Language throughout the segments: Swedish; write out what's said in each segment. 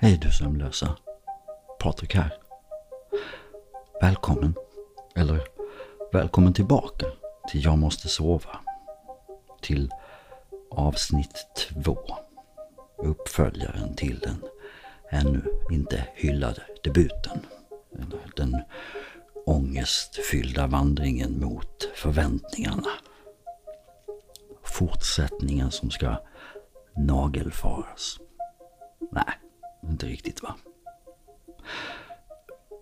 Hej du sömnlösa. Patrik här. Välkommen, eller välkommen tillbaka till Jag måste sova. Till avsnitt två. Uppföljaren till den ännu inte hyllade debuten. Den ångestfyllda vandringen mot förväntningarna. Fortsättningen som ska nagelfaras. Nej, inte riktigt va.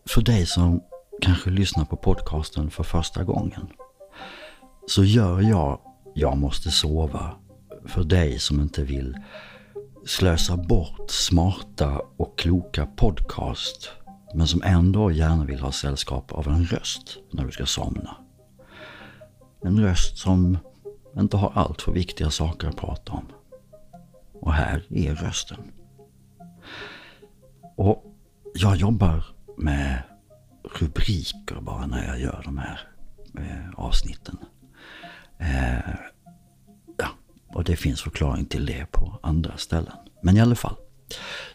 För dig som kanske lyssnar på podcasten för första gången så gör jag Jag måste sova för dig som inte vill slösa bort smarta och kloka podcast men som ändå gärna vill ha sällskap av en röst när du ska somna. En röst som inte har allt för viktiga saker att prata om. Och här är rösten. Och jag jobbar med rubriker bara när jag gör de här eh, avsnitten. Eh, ja, och det finns förklaring till det på andra ställen. Men i alla fall,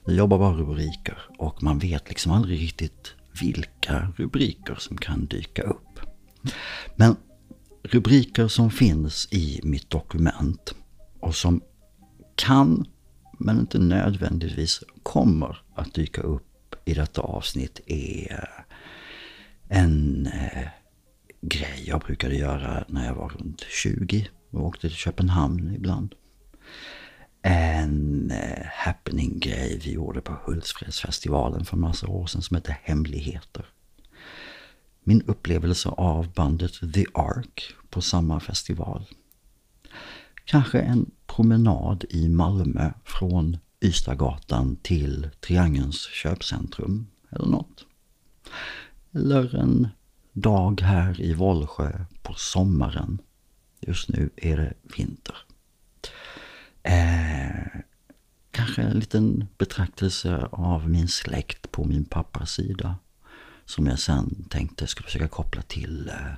jag jobbar bara rubriker och man vet liksom aldrig riktigt vilka rubriker som kan dyka upp. Men rubriker som finns i mitt dokument och som kan, men inte nödvändigtvis kommer att dyka upp i detta avsnitt är en eh, grej jag brukade göra när jag var runt 20 och åkte till Köpenhamn ibland. En eh, happening-grej vi gjorde på Hultsfredsfestivalen för en massa år sedan som hette Hemligheter. Min upplevelse av bandet The Ark på samma festival. Kanske en promenad i Malmö från Ystadgatan till Triangelns köpcentrum eller något. Eller en dag här i Vollsjö på sommaren. Just nu är det vinter. Eh, kanske en liten betraktelse av min släkt på min pappas sida. Som jag sen tänkte skulle försöka koppla till eh,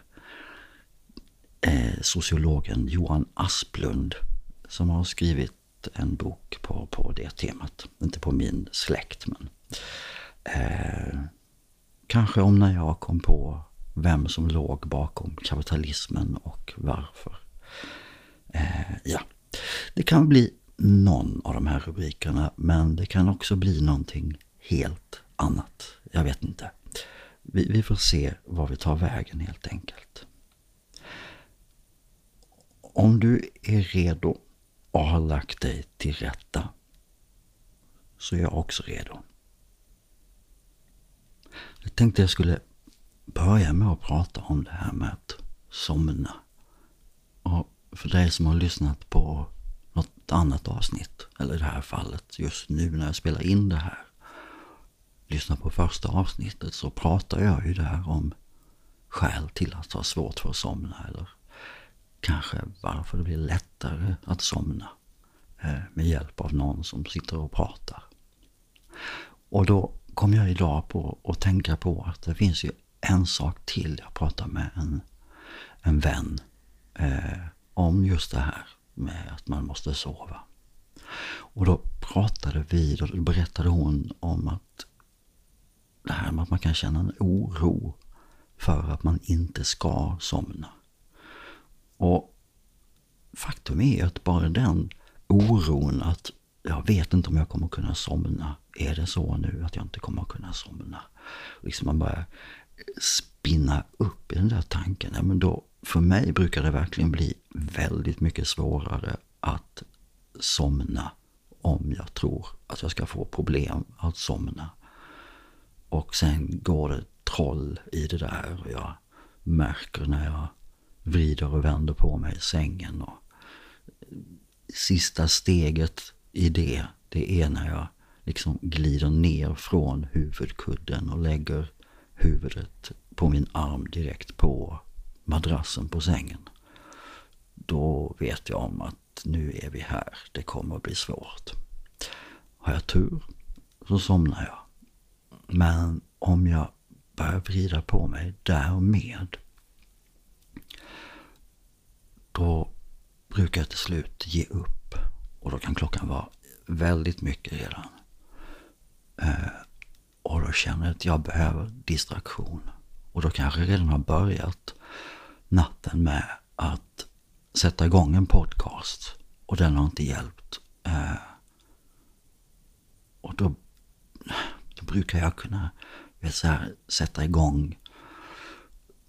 eh, sociologen Johan Asplund. Som har skrivit en bok på, på det temat. Inte på min släkt men. Eh, kanske om när jag kom på vem som låg bakom kapitalismen och varför. Eh, ja, det kan bli någon av de här rubrikerna men det kan också bli någonting helt annat. Jag vet inte. Vi, vi får se var vi tar vägen helt enkelt. Om du är redo och har lagt dig till rätta så är jag också redo. Jag tänkte jag skulle börja med att prata om det här med att somna. Och för dig som har lyssnat på något annat avsnitt, eller i det här fallet just nu när jag spelar in det här, lyssna på första avsnittet så pratar jag ju där om skäl till att ha svårt för att somna eller kanske varför det blir lättare att somna eh, med hjälp av någon som sitter och pratar. Och då kom jag idag på att tänka på att det finns ju en sak till. Jag pratade med en, en vän eh, om just det här med att man måste sova. Och då pratade vi, och då berättade hon om att det här med att man kan känna en oro för att man inte ska somna. Och faktum är att bara den oron att jag vet inte om jag kommer kunna somna. Är det så nu att jag inte kommer kunna somna? Liksom man börjar spinna upp i den där tanken. Ja, men då, för mig brukar det verkligen bli väldigt mycket svårare att somna om jag tror att jag ska få problem att somna. Och sen går det troll i det där och jag märker när jag vrider och vänder på mig i sängen. Och sista steget i det, det är när jag liksom glider ner från huvudkudden och lägger huvudet på min arm direkt på madrassen på sängen. Då vet jag om att nu är vi här. Det kommer att bli svårt. Har jag tur så somnar jag. Men om jag börjar vrida på mig därmed då brukar jag till slut ge upp. Och då kan klockan vara väldigt mycket redan. Eh, och då känner jag att jag behöver distraktion. Och då kanske jag redan har börjat natten med att sätta igång en podcast. Och den har inte hjälpt. Eh, och då, då brukar jag kunna vet, så här, sätta igång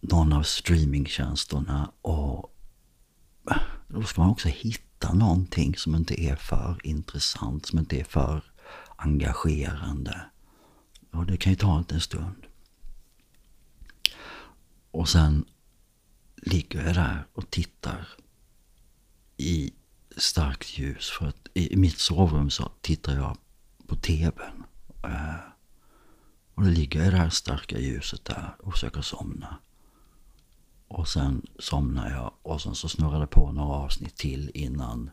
någon av streamingtjänsterna och då ska man också hitta någonting som inte är för intressant, som inte är för engagerande. Och det kan ju ta en stund. Och sen ligger jag där och tittar i starkt ljus. För att i mitt sovrum så tittar jag på tvn. Eh, och då ligger jag i det här starka ljuset där och försöker somna. Och sen somnar jag och sen så snurrar det på några avsnitt till innan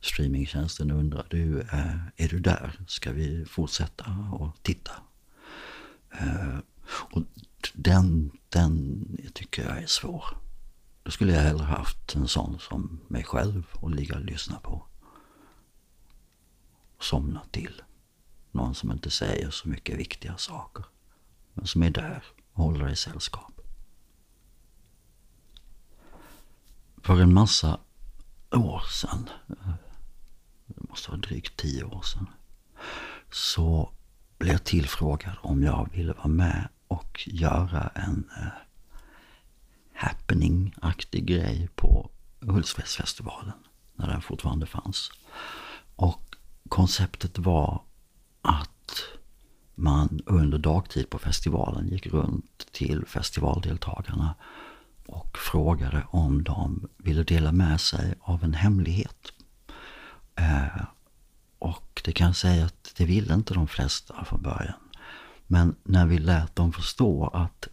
streamingtjänsten undrar du, eh, är du där? Ska vi fortsätta och titta? Eh, och den, den tycker jag är svår. Då skulle jag hellre haft en sån som mig själv och ligga och lyssna på. Och somna till. Någon som inte säger så mycket viktiga saker. Men som är där och håller i sällskap. För en massa år sedan, det måste vara drygt tio år sedan, så blev jag tillfrågad om jag ville vara med och göra en eh, happening-aktig grej på Hultsfredsfestivalen, när den fortfarande fanns. Och konceptet var att man under dagtid på festivalen gick runt till festivaldeltagarna och frågade om de ville dela med sig av en hemlighet. Eh, och det kan jag säga att det ville inte de flesta från början. Men när vi lät dem förstå att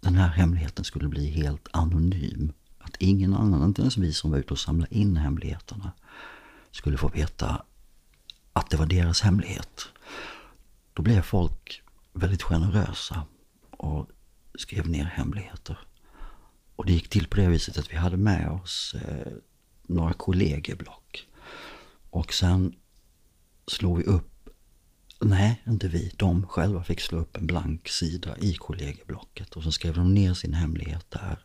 den här hemligheten skulle bli helt anonym. Att ingen annan, inte ens vi som var ute och samlade in hemligheterna, skulle få veta att det var deras hemlighet. Då blev folk väldigt generösa och skrev ner hemligheter. Och det gick till på det viset att vi hade med oss eh, några kollegieblock. Och sen slog vi upp, nej inte vi, de själva fick slå upp en blank sida i kollegieblocket. Och så skrev de ner sin hemlighet där.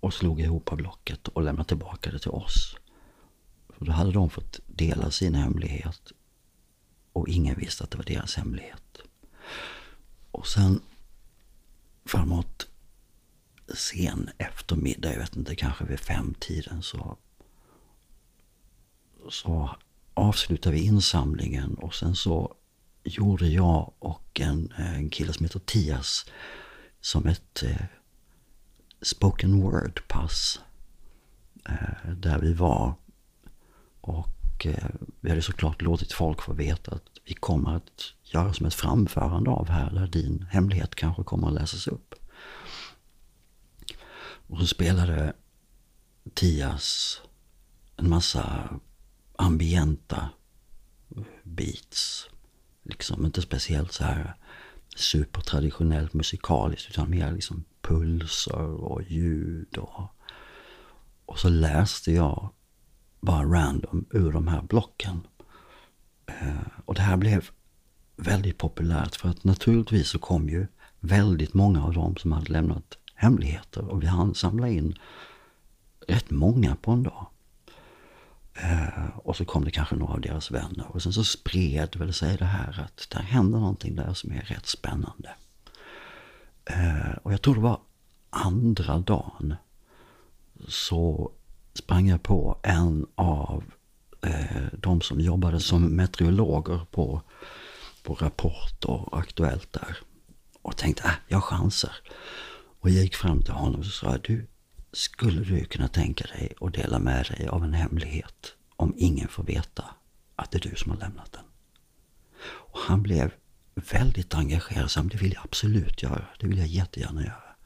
Och slog ihop blocket och lämnade tillbaka det till oss. För då hade de fått dela sin hemlighet. Och ingen visste att det var deras hemlighet. Och sen framåt sen eftermiddag, jag vet inte, kanske vid femtiden så, så avslutade vi insamlingen och sen så gjorde jag och en, en kille som heter Tias som ett eh, spoken word-pass. Eh, där vi var. Och eh, vi hade såklart låtit folk få veta att vi kommer att göra som ett framförande av här där din hemlighet kanske kommer att läsas upp. Och så spelade Tias en massa ambienta beats. Liksom inte speciellt så här supertraditionellt musikaliskt utan mer liksom pulser och ljud. Och, och så läste jag bara random ur de här blocken. Eh, och det här blev väldigt populärt för att naturligtvis så kom ju väldigt många av dem som hade lämnat hemligheter och vi hann samla in rätt många på en dag. Eh, och så kom det kanske några av deras vänner och sen så spred väl sig det här att det händer någonting där som är rätt spännande. Eh, och jag tror det var andra dagen så sprang jag på en av eh, de som jobbade som meteorologer på, på Rapport och Aktuellt där. Och tänkte, äh, jag chansar. Och jag gick fram till honom och sa, du, skulle du kunna tänka dig att dela med dig av en hemlighet om ingen får veta att det är du som har lämnat den? Och han blev väldigt engagerad. Så det vill jag absolut göra. Det vill jag jättegärna göra.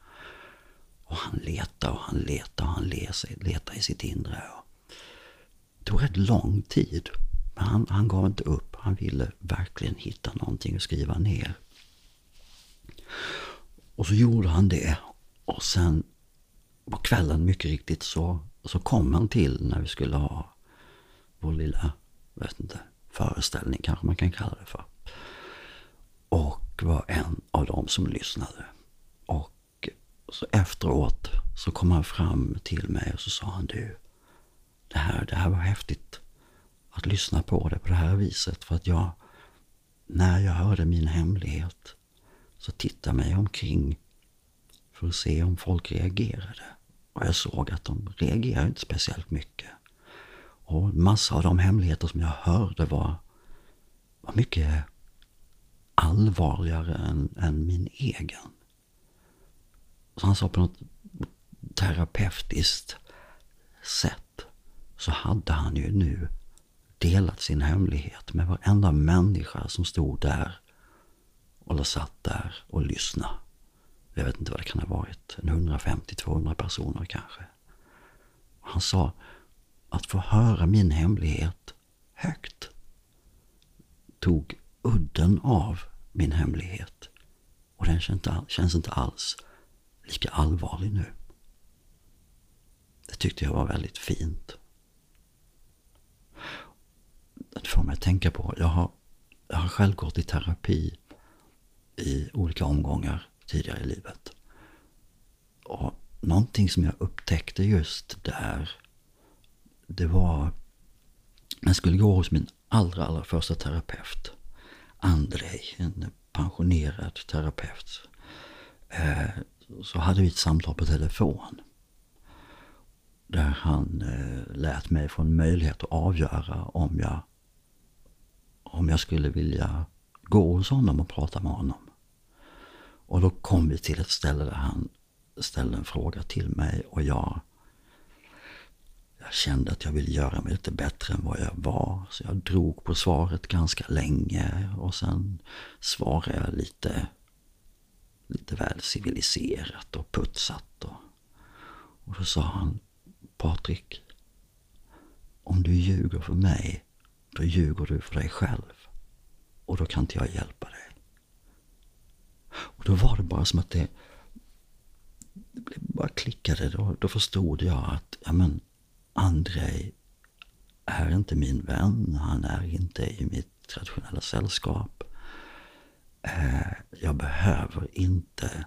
Och han letade och han letade och han letade i sitt inre. Det tog rätt lång tid. Men han, han gav inte upp. Han ville verkligen hitta någonting att skriva ner. Och så gjorde han det. Och sen på kvällen mycket riktigt så, så kom han till när vi skulle ha vår lilla, vet inte, föreställning kanske man kan kalla det för. Och var en av dem som lyssnade. Och så efteråt så kom han fram till mig och så sa han du, det här, det här var häftigt att lyssna på det på det här viset. För att jag, när jag hörde min hemlighet så tittade jag mig omkring för att se om folk reagerade. Och jag såg att de reagerade inte speciellt mycket. Och massa av de hemligheter som jag hörde var, var mycket allvarligare än, än min egen. Så han sa på något terapeutiskt sätt så hade han ju nu delat sin hemlighet med varenda människa som stod där eller satt där och lyssnade. Jag vet inte vad det kan ha varit. 150-200 personer kanske. Han sa att få höra min hemlighet högt tog udden av min hemlighet. Och den känns inte alls lika allvarlig nu. Det tyckte jag var väldigt fint. Det får mig att tänka på, jag har, jag har själv gått i terapi i olika omgångar tidigare i livet. Och någonting som jag upptäckte just där, det var jag skulle gå hos min allra, allra första terapeut. Andrej, en pensionerad terapeut. Eh, så hade vi ett samtal på telefon. Där han eh, lät mig få en möjlighet att avgöra om jag, om jag skulle vilja gå hos honom och prata med honom. Och då kom vi till ett ställe där han ställde en fråga till mig och jag, jag kände att jag ville göra mig lite bättre än vad jag var. Så jag drog på svaret ganska länge och sen svarade jag lite, lite väl civiliserat och putsat. Och, och då sa han, Patrik, om du ljuger för mig, då ljuger du för dig själv. Och då kan inte jag hjälpa dig. Och då var det bara som att det, det bara klickade. Då, då förstod jag att, ja men, Andrei är inte min vän. Han är inte i mitt traditionella sällskap. Eh, jag behöver inte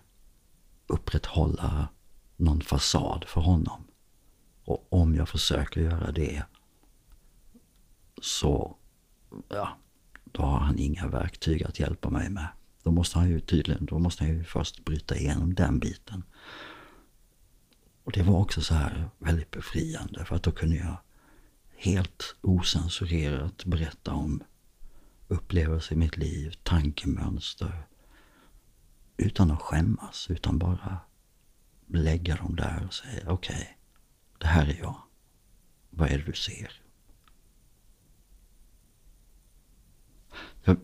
upprätthålla någon fasad för honom. Och om jag försöker göra det så, ja, då har han inga verktyg att hjälpa mig med. Då måste han ju tydligen, då måste han ju först bryta igenom den biten. Och det var också så här väldigt befriande för att då kunde jag helt osensurerat berätta om upplevelser i mitt liv, tankemönster. Utan att skämmas, utan bara lägga dem där och säga okej, okay, det här är jag. Vad är det du ser? Jag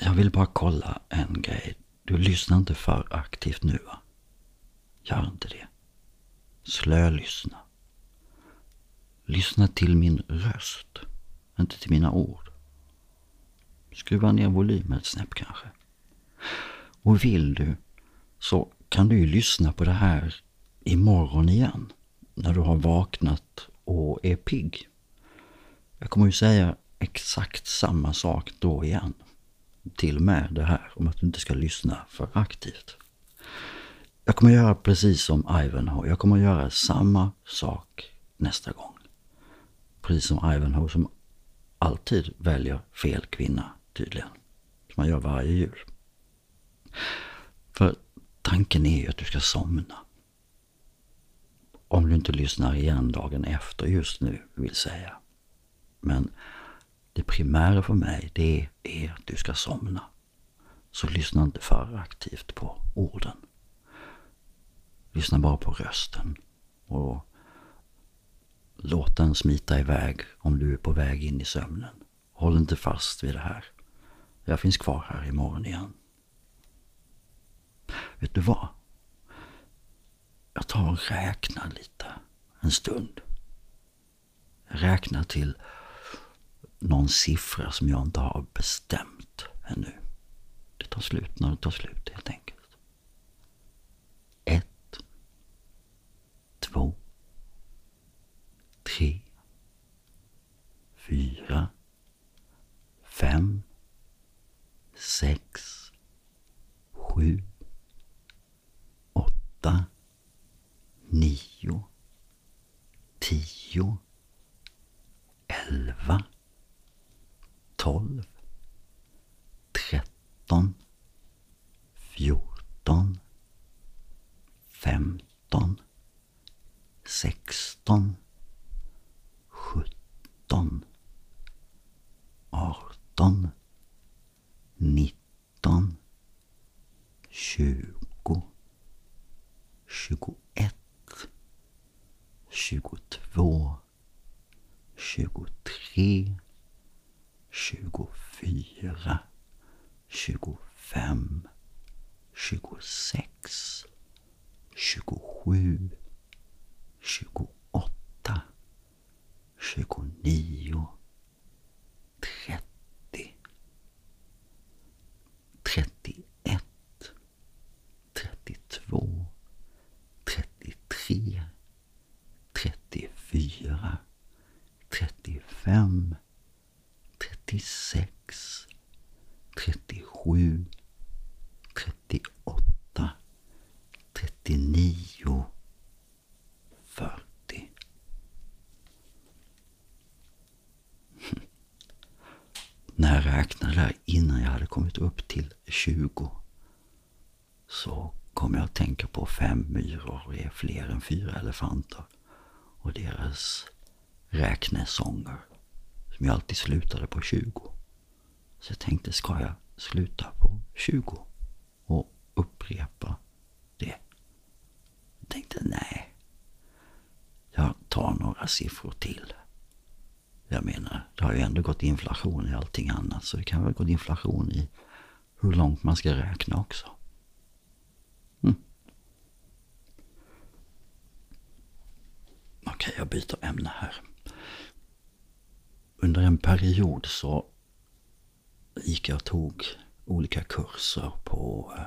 jag vill bara kolla en grej. Du lyssnar inte för aktivt nu va? Gör inte det. Slölyssna. Lyssna till min röst, inte till mina ord. Skruva ner volymen ett snäpp kanske. Och vill du så kan du ju lyssna på det här imorgon igen. När du har vaknat och är pigg. Jag kommer ju säga exakt samma sak då igen till med det här om att du inte ska lyssna för aktivt. Jag kommer göra precis som Ivanhoe. Jag kommer göra samma sak nästa gång. Precis som Ivanhoe som alltid väljer fel kvinna tydligen. Som man gör varje jul. För tanken är ju att du ska somna. Om du inte lyssnar igen dagen efter just nu vill säga. Men det primära för mig det är att du ska somna. Så lyssna inte för aktivt på orden. Lyssna bara på rösten. Och låt den smita iväg om du är på väg in i sömnen. Håll inte fast vid det här. Jag finns kvar här imorgon igen. Vet du vad? Jag tar och räknar lite en stund. Räkna till någon siffra som jag inte har bestämt ännu. Det tar slut när det tar slut helt enkelt. Ett. Två. Tre. Fyra. fem, sex, sju, åtta, nio, tio, elva, 12 37, 38, 39, 40. När jag räknade där innan jag hade kommit upp till 20 så kom jag att tänka på fem myror är fler än fyra elefanter och deras räknesånger som jag alltid slutade på 20. Så jag tänkte, ska jag sluta på 20 och upprepa det? Jag tänkte, nej. Jag tar några siffror till. Jag menar, det har ju ändå gått inflation i allting annat så det kan väl gå inflation i hur långt man ska räkna också. Mm. Okej, okay, jag byter ämne här. Under en period så gick jag och tog olika kurser på eh,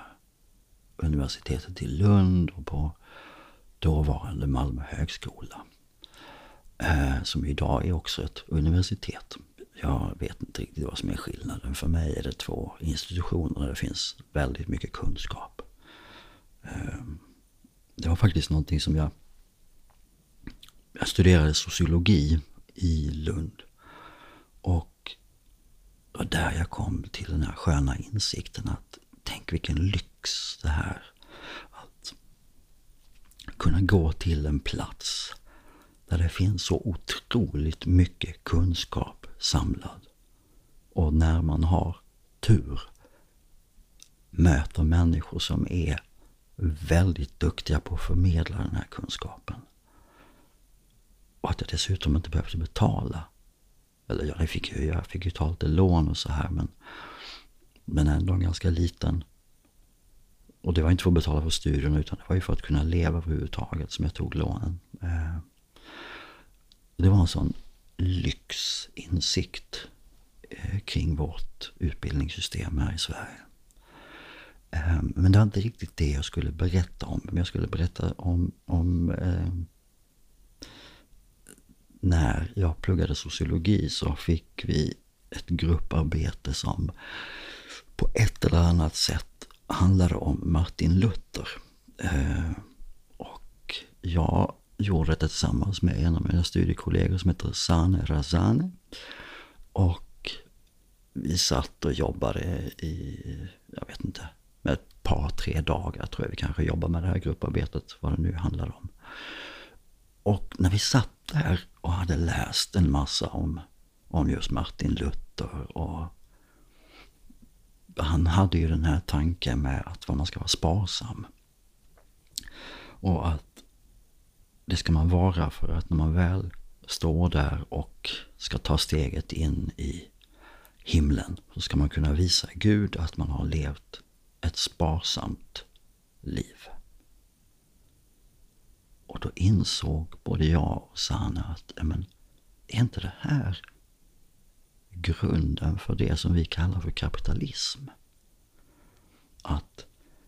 universitetet i Lund och på dåvarande Malmö högskola. Eh, som idag är också ett universitet. Jag vet inte riktigt vad som är skillnaden. För mig är det två institutioner där det finns väldigt mycket kunskap. Eh, det var faktiskt någonting som jag... Jag studerade sociologi i Lund. Och var där jag kom till den här sköna insikten att tänk vilken lyx det här. Att kunna gå till en plats där det finns så otroligt mycket kunskap samlad. Och när man har tur möter människor som är väldigt duktiga på att förmedla den här kunskapen. Och att jag dessutom inte behövde betala. Eller jag fick ju, jag fick ju ta lite lån och så här men, men ändå en ganska liten. Och det var inte för att betala för studierna utan det var ju för att kunna leva överhuvudtaget som jag tog lånen. Eh, det var en sån lyxinsikt eh, kring vårt utbildningssystem här i Sverige. Eh, men det var inte riktigt det jag skulle berätta om. Men jag skulle berätta om, om när jag pluggade sociologi så fick vi ett grupparbete som på ett eller annat sätt handlade om Martin Luther. Eh, och jag gjorde det tillsammans med en av mina studiekollegor som heter Sane Razane. Och vi satt och jobbade i, jag vet inte, med ett par, tre dagar tror jag vi kanske jobbade med det här grupparbetet, vad det nu handlade om. Och när vi satt där och hade läst en massa om, om just Martin Luther och han hade ju den här tanken med att man ska vara sparsam. Och att det ska man vara för att när man väl står där och ska ta steget in i himlen så ska man kunna visa Gud att man har levt ett sparsamt liv. Och då insåg både jag och Sanna att men, är inte det här grunden för det som vi kallar för kapitalism? Att,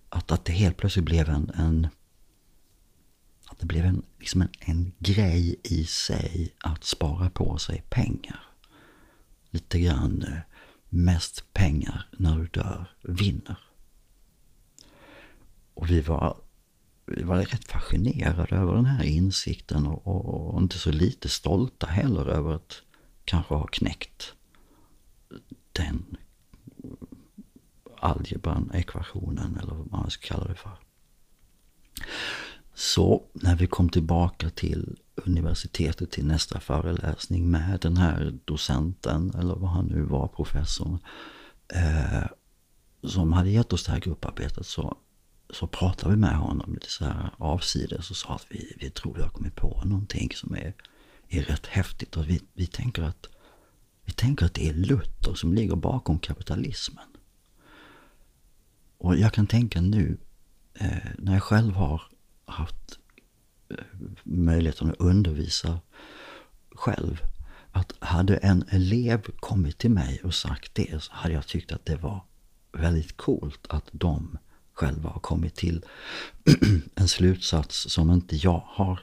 att, att det helt plötsligt blev en, en att det blev en, liksom en, en grej i sig att spara på sig pengar. Lite grann eh, mest pengar när du dör vinner. Och vi var, var rätt fascinerade över den här insikten och, och, och inte så lite stolta heller över att kanske ha knäckt den algebran, ekvationen eller vad man ska kalla det för. Så när vi kom tillbaka till universitetet till nästa föreläsning med den här docenten, eller vad han nu var, professorn, eh, som hade gett oss det här grupparbetet så, så pratade vi med honom lite så här avsides och sa att vi, vi tror vi har kommit på någonting som är, är rätt häftigt och vi, vi, tänker att, vi tänker att det är Luther som ligger bakom kapitalismen. Och jag kan tänka nu, eh, när jag själv har haft eh, möjligheten att undervisa själv. Att hade en elev kommit till mig och sagt det så hade jag tyckt att det var väldigt coolt att de själva har kommit till en slutsats som inte jag har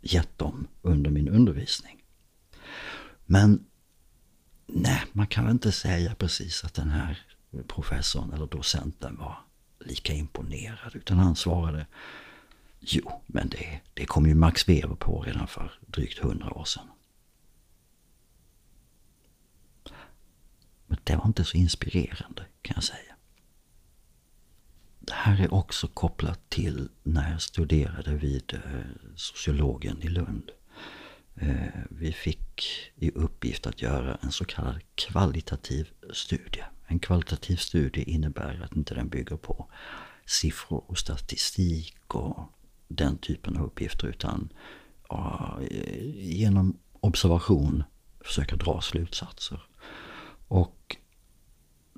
gett dem under min undervisning. Men nej, man kan inte säga precis att den här professorn eller docenten var lika imponerad utan han svarade Jo, men det, det kom ju Max Weber på redan för drygt hundra år sedan. Men det var inte så inspirerande kan jag säga. Det här är också kopplat till när jag studerade vid eh, sociologen i Lund. Eh, vi fick i uppgift att göra en så kallad kvalitativ studie. En kvalitativ studie innebär att inte den bygger på siffror och statistik och den typen av uppgifter utan genom observation försöka dra slutsatser. Och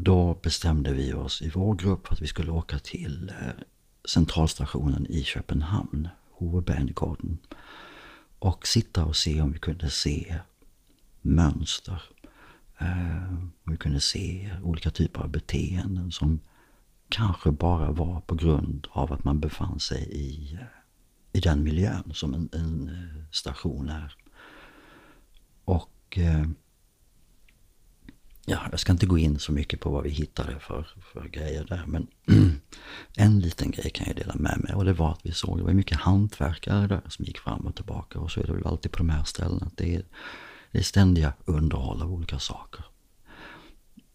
då bestämde vi oss i vår grupp för att vi skulle åka till eh, centralstationen i Köpenhamn, Hovedbanegården. Och sitta och se om vi kunde se mönster. Eh, om vi kunde se olika typer av beteenden som kanske bara var på grund av att man befann sig i eh, i den miljön som en, en station är. Och ja, jag ska inte gå in så mycket på vad vi hittade för, för grejer där. Men en liten grej kan jag dela med mig och det var att vi såg, det var mycket hantverkare där som gick fram och tillbaka. Och så är det väl alltid på de här ställena. Det är, det är ständiga underhåll av olika saker.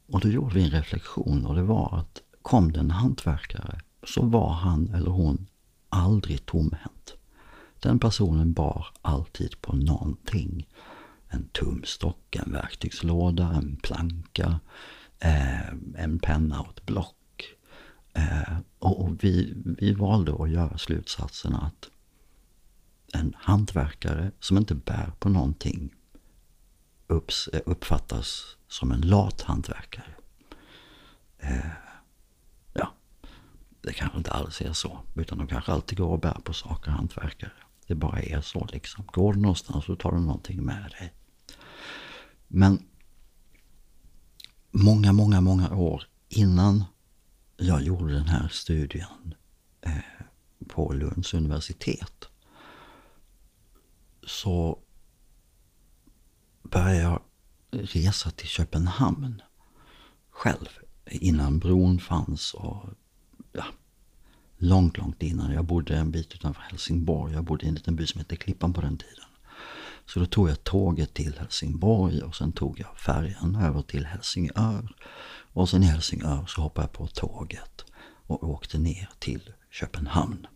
Och då gjorde vi en reflektion och det var att kom det en hantverkare så var han eller hon aldrig tomhänt. Den personen bar alltid på någonting. En tumstock, en verktygslåda, en planka, eh, en penna och ett block. Eh, och vi, vi valde att göra slutsatsen att en hantverkare som inte bär på någonting upps, uppfattas som en lat hantverkare. Eh, det kanske inte alls är så. Utan de kanske alltid går och bär på saker, hantverkare. Det bara är så liksom. Går du någonstans så tar du någonting med dig. Men många, många, många år innan jag gjorde den här studien eh, på Lunds universitet så började jag resa till Köpenhamn själv innan bron fanns och långt, långt innan. Jag bodde en bit utanför Helsingborg. Jag bodde i en liten by som hette Klippan på den tiden. Så då tog jag tåget till Helsingborg och sen tog jag färjan över till Helsingör. Och sen i Helsingör så hoppade jag på tåget och åkte ner till Köpenhamn.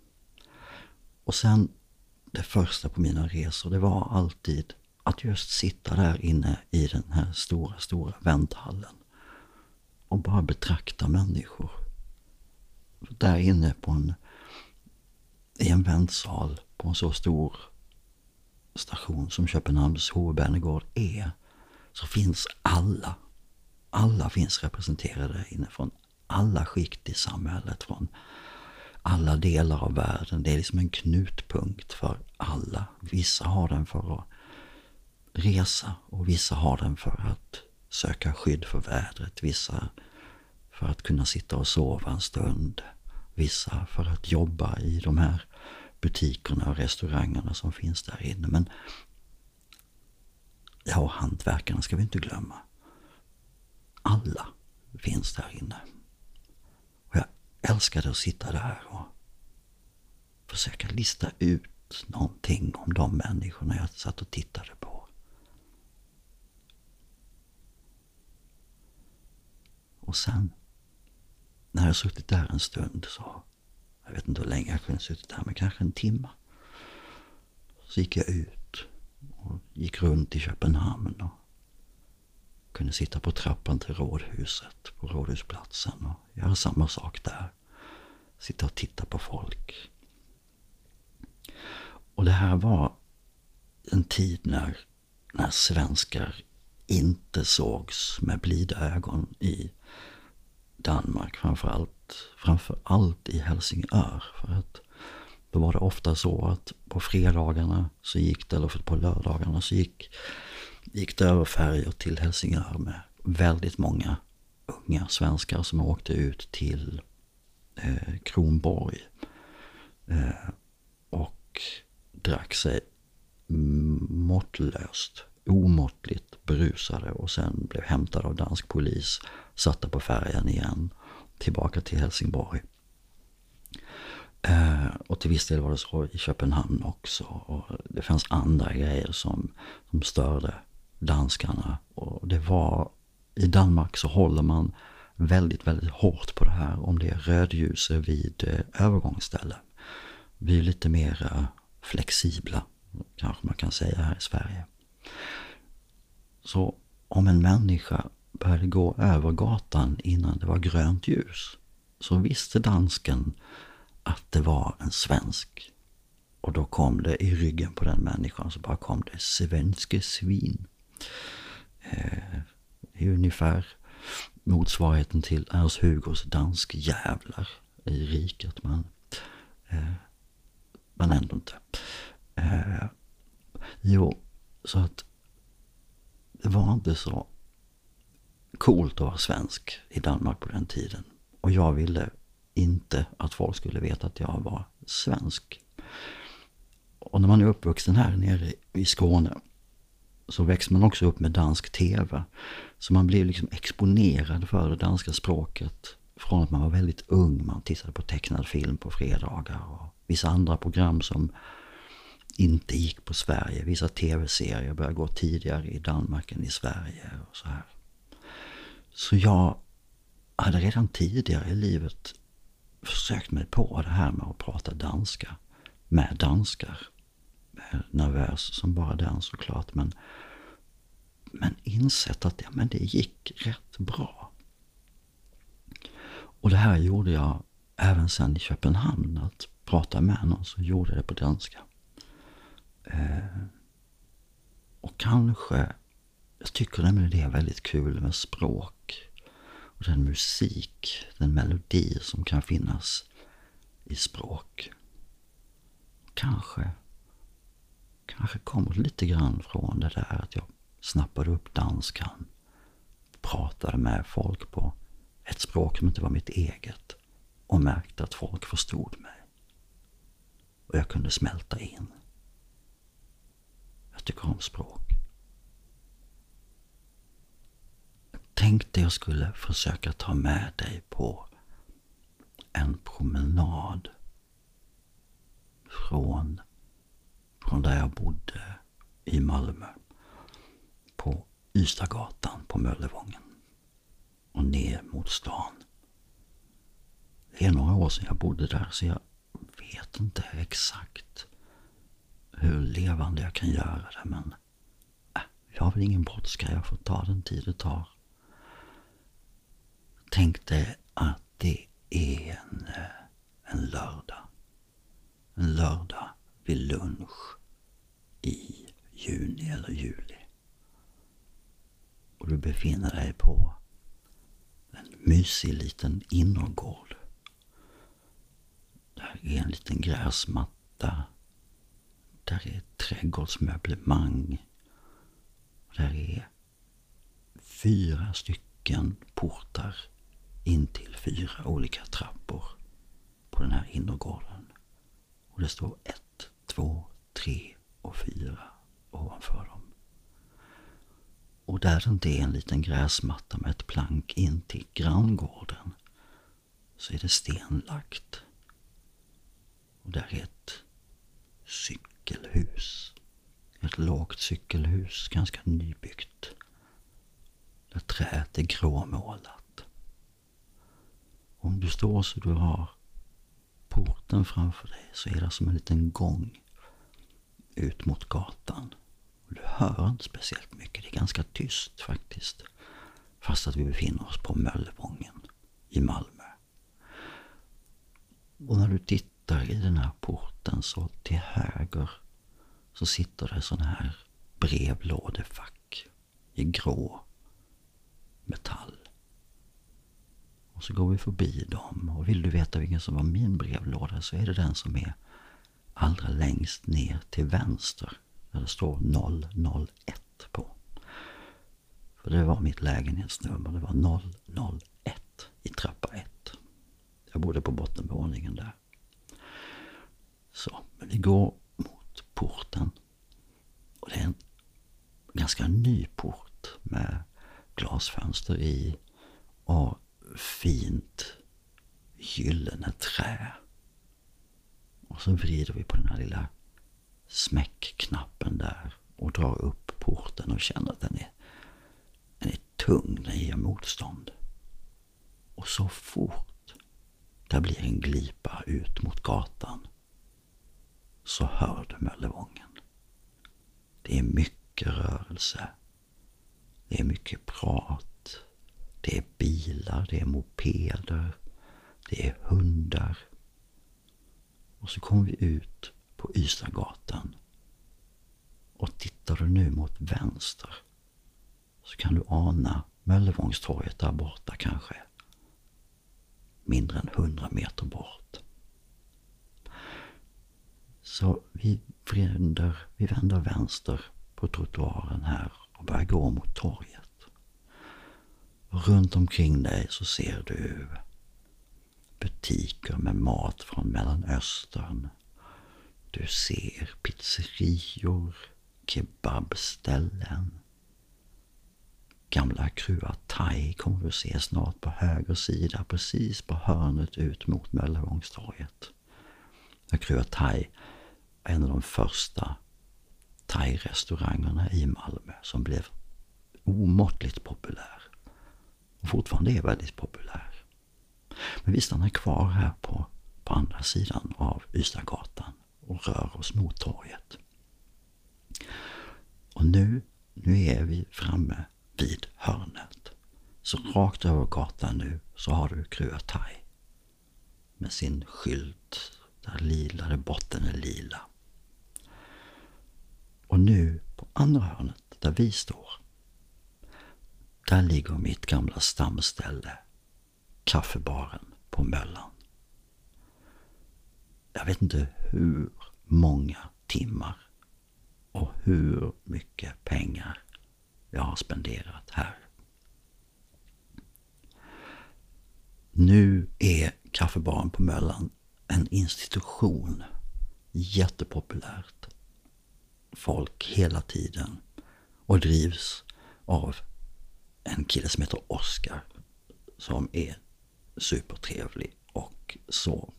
Och sen det första på mina resor, det var alltid att just sitta där inne i den här stora, stora vänthallen och bara betrakta människor där inne på en, i en väntsal på en så stor station som Köpenhamns Hovedbanegård är, så finns alla. Alla finns representerade där inne från alla skikt i samhället, från alla delar av världen. Det är liksom en knutpunkt för alla. Vissa har den för att resa och vissa har den för att söka skydd för vädret. Vissa för att kunna sitta och sova en stund. Vissa för att jobba i de här butikerna och restaurangerna som finns där inne. Men ja, hantverkarna ska vi inte glömma. alla finns där inne. Och jag älskade att sitta där och försöka lista ut någonting om de människorna jag satt och tittade på. Och sen, när jag suttit där en stund så, jag vet inte hur länge jag kunde suttit där, men kanske en timme. Så gick jag ut och gick runt i Köpenhamn och kunde sitta på trappan till rådhuset på Rådhusplatsen och göra samma sak där. Sitta och titta på folk. Och det här var en tid när, när svenskar inte sågs med blida ögon i Danmark. Framförallt, framförallt i Helsingör. För att då var det ofta så att på fredagarna så gick det, eller på lördagarna så gick, gick det över färjor till Helsingör med väldigt många unga svenskar som åkte ut till eh, Kronborg. Eh, och drack sig måttlöst, omåttligt berusade och sen blev hämtade av dansk polis, satta på färjan igen, tillbaka till Helsingborg. Eh, och till viss del var det så i Köpenhamn också. Och det fanns andra grejer som, som störde danskarna. Och det var, i Danmark så håller man väldigt, väldigt hårt på det här om det är rödljus vid eh, övergångsställen. Vi är lite mer flexibla, kanske man kan säga här i Sverige. Så om en människa började gå över gatan innan det var grönt ljus så visste dansken att det var en svensk. Och då kom det i ryggen på den människan så bara kom det svenske svin. Eh, det är ungefär motsvarigheten till Ernst Hugos dansk jävlar i riket. Men, eh, men ändå inte. Eh, jo, så att det var inte så coolt att vara svensk i Danmark på den tiden. Och jag ville inte att folk skulle veta att jag var svensk. Och när man är uppvuxen här nere i Skåne så växer man också upp med dansk tv. Så man blir liksom exponerad för det danska språket från att man var väldigt ung. Man tittade på tecknad film på fredagar och vissa andra program som inte gick på Sverige. Vissa tv-serier började gå tidigare i Danmark än i Sverige och så här. Så jag hade redan tidigare i livet försökt mig på det här med att prata danska med danskar. Nervös som bara den såklart. Men, men insett att ja, men det gick rätt bra. Och det här gjorde jag även sen i Köpenhamn. Att prata med någon så gjorde jag det på danska. Eh, och kanske, jag tycker nämligen det är väldigt kul med språk. Och den musik, den melodi som kan finnas i språk. Kanske, kanske kommer det lite grann från det där att jag snappade upp danskan. Pratade med folk på ett språk som inte var mitt eget. Och märkte att folk förstod mig. Och jag kunde smälta in. Jag tycker om språk. tänkte jag skulle försöka ta med dig på en promenad från, från där jag bodde i Malmö på Ystadgatan på Möllevången och ner mot stan. Det är några år sedan jag bodde där så jag vet inte exakt hur levande jag kan göra det men äh, jag har väl ingen brådska. Jag får ta den tid det tar. Tänk dig att det är en, eh, en lördag. En lördag vid lunch i juni eller juli. Och du befinner dig på en mysig liten innergård. Där är en liten gräsmatta. Där är trädgårdsmöblemang. Där är fyra stycken portar in till fyra olika trappor på den här innergården. Och det står ett, två, tre och fyra ovanför dem. Och där det inte är en liten gräsmatta med ett plank in till granngården så är det stenlagt. Och där är ett cykel cykelhus. Ett lågt cykelhus, ganska nybyggt. Där träet är gråmålat. Om du står så du har porten framför dig så är det som en liten gång ut mot gatan. Och du hör inte speciellt mycket, det är ganska tyst faktiskt. Fast att vi befinner oss på Möllevången i Malmö. Och när du tittar i den här porten så till höger så sitter det sådana här brevlådefack i grå metall. Och så går vi förbi dem och vill du veta vilken som var min brevlåda så är det den som är allra längst ner till vänster. Där det står 001 på. För det var mitt lägenhetsnummer. Det var 001 i trappa 1. Jag bodde på bottenvåningen där. Så, men vi går mot porten. Och det är en ganska ny port med glasfönster i och fint gyllene trä. Och så vrider vi på den här lilla smäckknappen där och drar upp porten och känner att den är, den är tung, den ger motstånd. Och så fort det blir en glipa ut mot gatan så hör du Möllevången. Det är mycket rörelse. Det är mycket prat. Det är bilar, det är mopeder, det är hundar. Och så kommer vi ut på Ystadgatan. Och tittar du nu mot vänster så kan du ana Möllevångstorget där borta kanske. Mindre än hundra meter bort. Så vi vänder, vi vänder vänster på trottoaren här och börjar gå mot torget. Runt omkring dig så ser du butiker med mat från Mellanöstern. Du ser pizzerior, kebabställen. Gamla Krua Thai kommer du se snart på höger sida, precis på hörnet ut mot Möllevångstorget. Krua Thai en av de första thai-restaurangerna i Malmö som blev omåttligt populär. Och fortfarande är väldigt populär. Men vi stannar kvar här på, på andra sidan av Ystadgatan och rör oss mot torget. Och nu, nu är vi framme vid hörnet. Så rakt över gatan nu så har du Krua Thai. Med sin skylt där lila, där botten är lila. Och nu på andra hörnet där vi står. Där ligger mitt gamla stamställe. Kaffebaren på Möllan. Jag vet inte hur många timmar och hur mycket pengar jag har spenderat här. Nu är kaffebaren på Möllan en institution. Jättepopulärt folk hela tiden. Och drivs av en kille som heter Oskar. Som är supertrevlig och så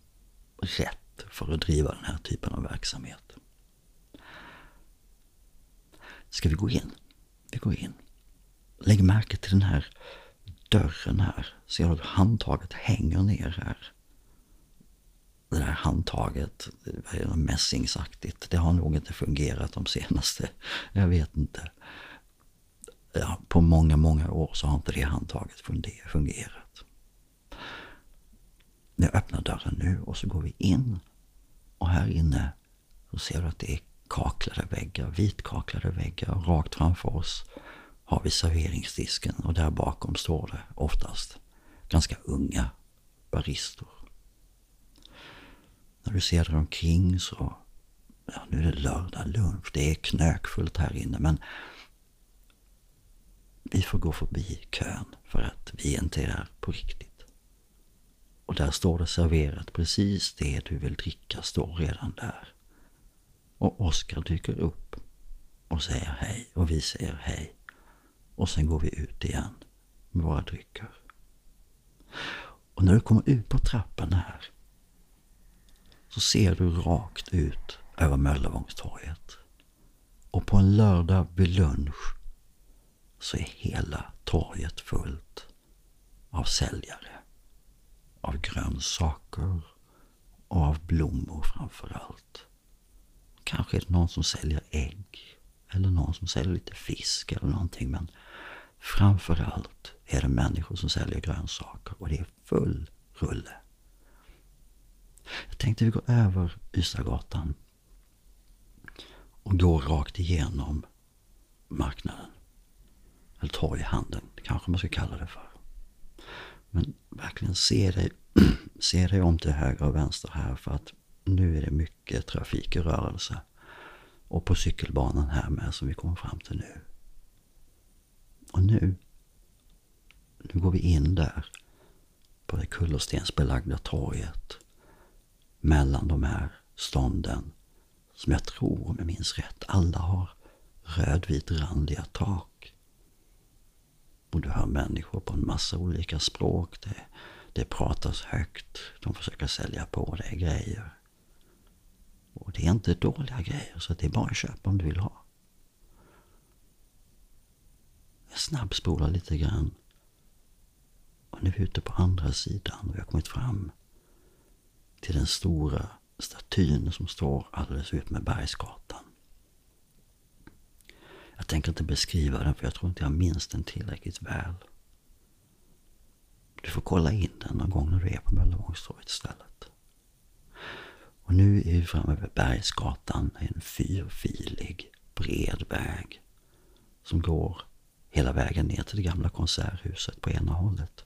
rätt för att driva den här typen av verksamhet. Ska vi gå in? Vi går in. Lägg märke till den här dörren här. Ser du att handtaget hänger ner här? Det där handtaget, mässingsaktigt, det har nog inte fungerat de senaste, jag vet inte. Ja, på många, många år så har inte det handtaget fungerat. Jag öppnar dörren nu och så går vi in. Och här inne så ser du att det är kaklade väggar, vitkaklade väggar. Rakt framför oss har vi serveringsdisken och där bakom står det oftast ganska unga baristor när du ser dig omkring så, ja nu är det lördag lunch, det är knökfullt här inne men vi får gå förbi kön för att vi inte är där på riktigt. Och där står det serverat, precis det du vill dricka står redan där. Och Oskar dyker upp och säger hej och vi säger hej. Och sen går vi ut igen med våra drycker. Och när du kommer ut på trappan här så ser du rakt ut över Möllevångstorget. Och på en lördag vid lunch så är hela torget fullt av säljare. Av grönsaker och av blommor framför allt. Kanske är det någon som säljer ägg eller någon som säljer lite fisk eller någonting men framför allt är det människor som säljer grönsaker och det är full rulle. Jag tänkte vi går över Ystadgatan och går rakt igenom marknaden. Eller torghandeln, kanske man ska kalla det för. Men verkligen se dig, se dig om till höger och vänster här för att nu är det mycket trafik i rörelse. Och på cykelbanan här med som vi kommer fram till nu. Och nu, nu går vi in där på det kullerstensbelagda torget mellan de här stånden som jag tror, om jag minns rätt, alla har rödvitrandiga tak. Och du hör människor på en massa olika språk. Det, det pratas högt. De försöker sälja på dig grejer. Och det är inte dåliga grejer, så det är bara att köpa om du vill ha. Jag snabbspolar lite grann. Och nu är vi ute på andra sidan och vi har kommit fram till den stora statyn som står alldeles ut med Bergsgatan. Jag tänker inte beskriva den för jag tror inte jag minns den tillräckligt väl. Du får kolla in den någon gång när du är på Möllevångstorget istället. Och nu är vi framme vid Bergsgatan, en fyrfilig bred väg som går hela vägen ner till det gamla konserthuset på ena hållet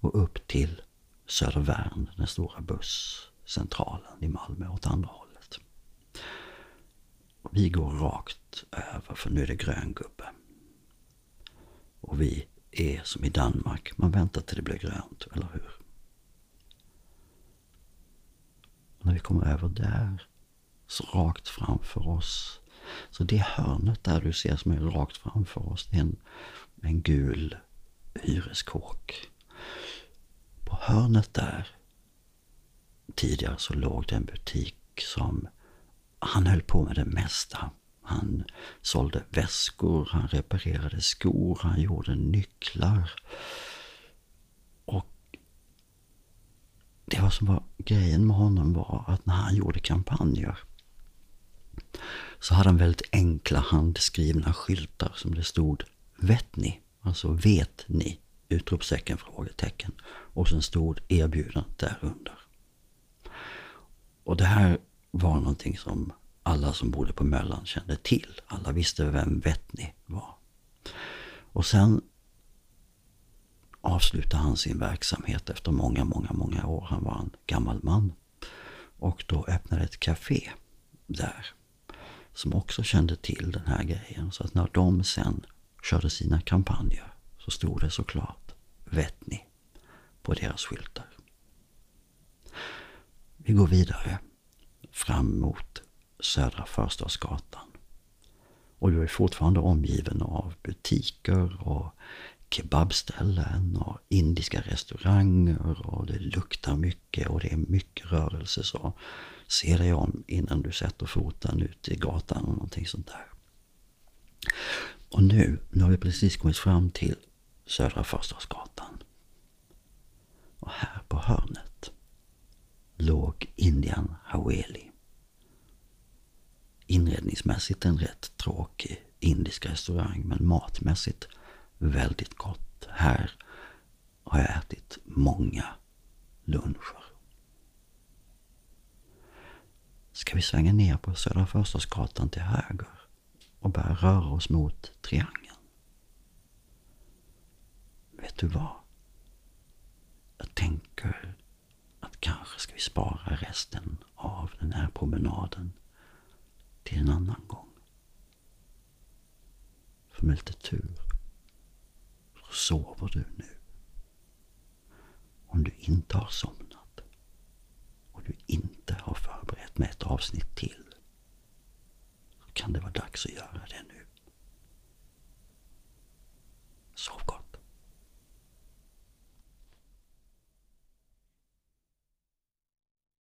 och upp till Södervärn, den stora busscentralen i Malmö åt andra hållet. Och vi går rakt över för nu är det grön gubbe. Och vi är som i Danmark, man väntar till det blir grönt, eller hur? Och när vi kommer över där, så rakt framför oss, så det hörnet där du ser som är rakt framför oss, det är en, en gul hyreskåk. På hörnet där, tidigare så låg det en butik som han höll på med det mesta. Han sålde väskor, han reparerade skor, han gjorde nycklar. Och det var som var grejen med honom var att när han gjorde kampanjer så hade han väldigt enkla handskrivna skyltar som det stod Vet ni? Alltså vet ni? Utropstecken, frågetecken. Och sen stod erbjudandet där under. Och det här var någonting som alla som bodde på Möllan kände till. Alla visste vem Vettni var. Och sen avslutade han sin verksamhet efter många, många, många år. Han var en gammal man. Och då öppnade ett café där. Som också kände till den här grejen. Så att när de sen körde sina kampanjer så stod det såklart Vetni på deras skyltar. Vi går vidare fram mot Södra Förstadsgatan. Och du är fortfarande omgiven av butiker och kebabställen och indiska restauranger och det luktar mycket och det är mycket rörelse. Så se dig om innan du sätter foten ut i gatan och någonting sånt där. Och nu, nu har vi precis kommit fram till Södra Förstadsgatan. Och här på hörnet låg Indian Haweli. Inredningsmässigt en rätt tråkig indisk restaurang men matmässigt väldigt gott. Här har jag ätit många luncher. Ska vi svänga ner på Södra Förstadsgatan till höger och börja röra oss mot Triangeln? vet du vad? Jag tänker att kanske ska vi spara resten av den här promenaden till en annan gång. För med lite tur så sover du nu. Om du inte har somnat och du inte har förberett med ett avsnitt till så kan det vara dags att göra det nu. Sov gott.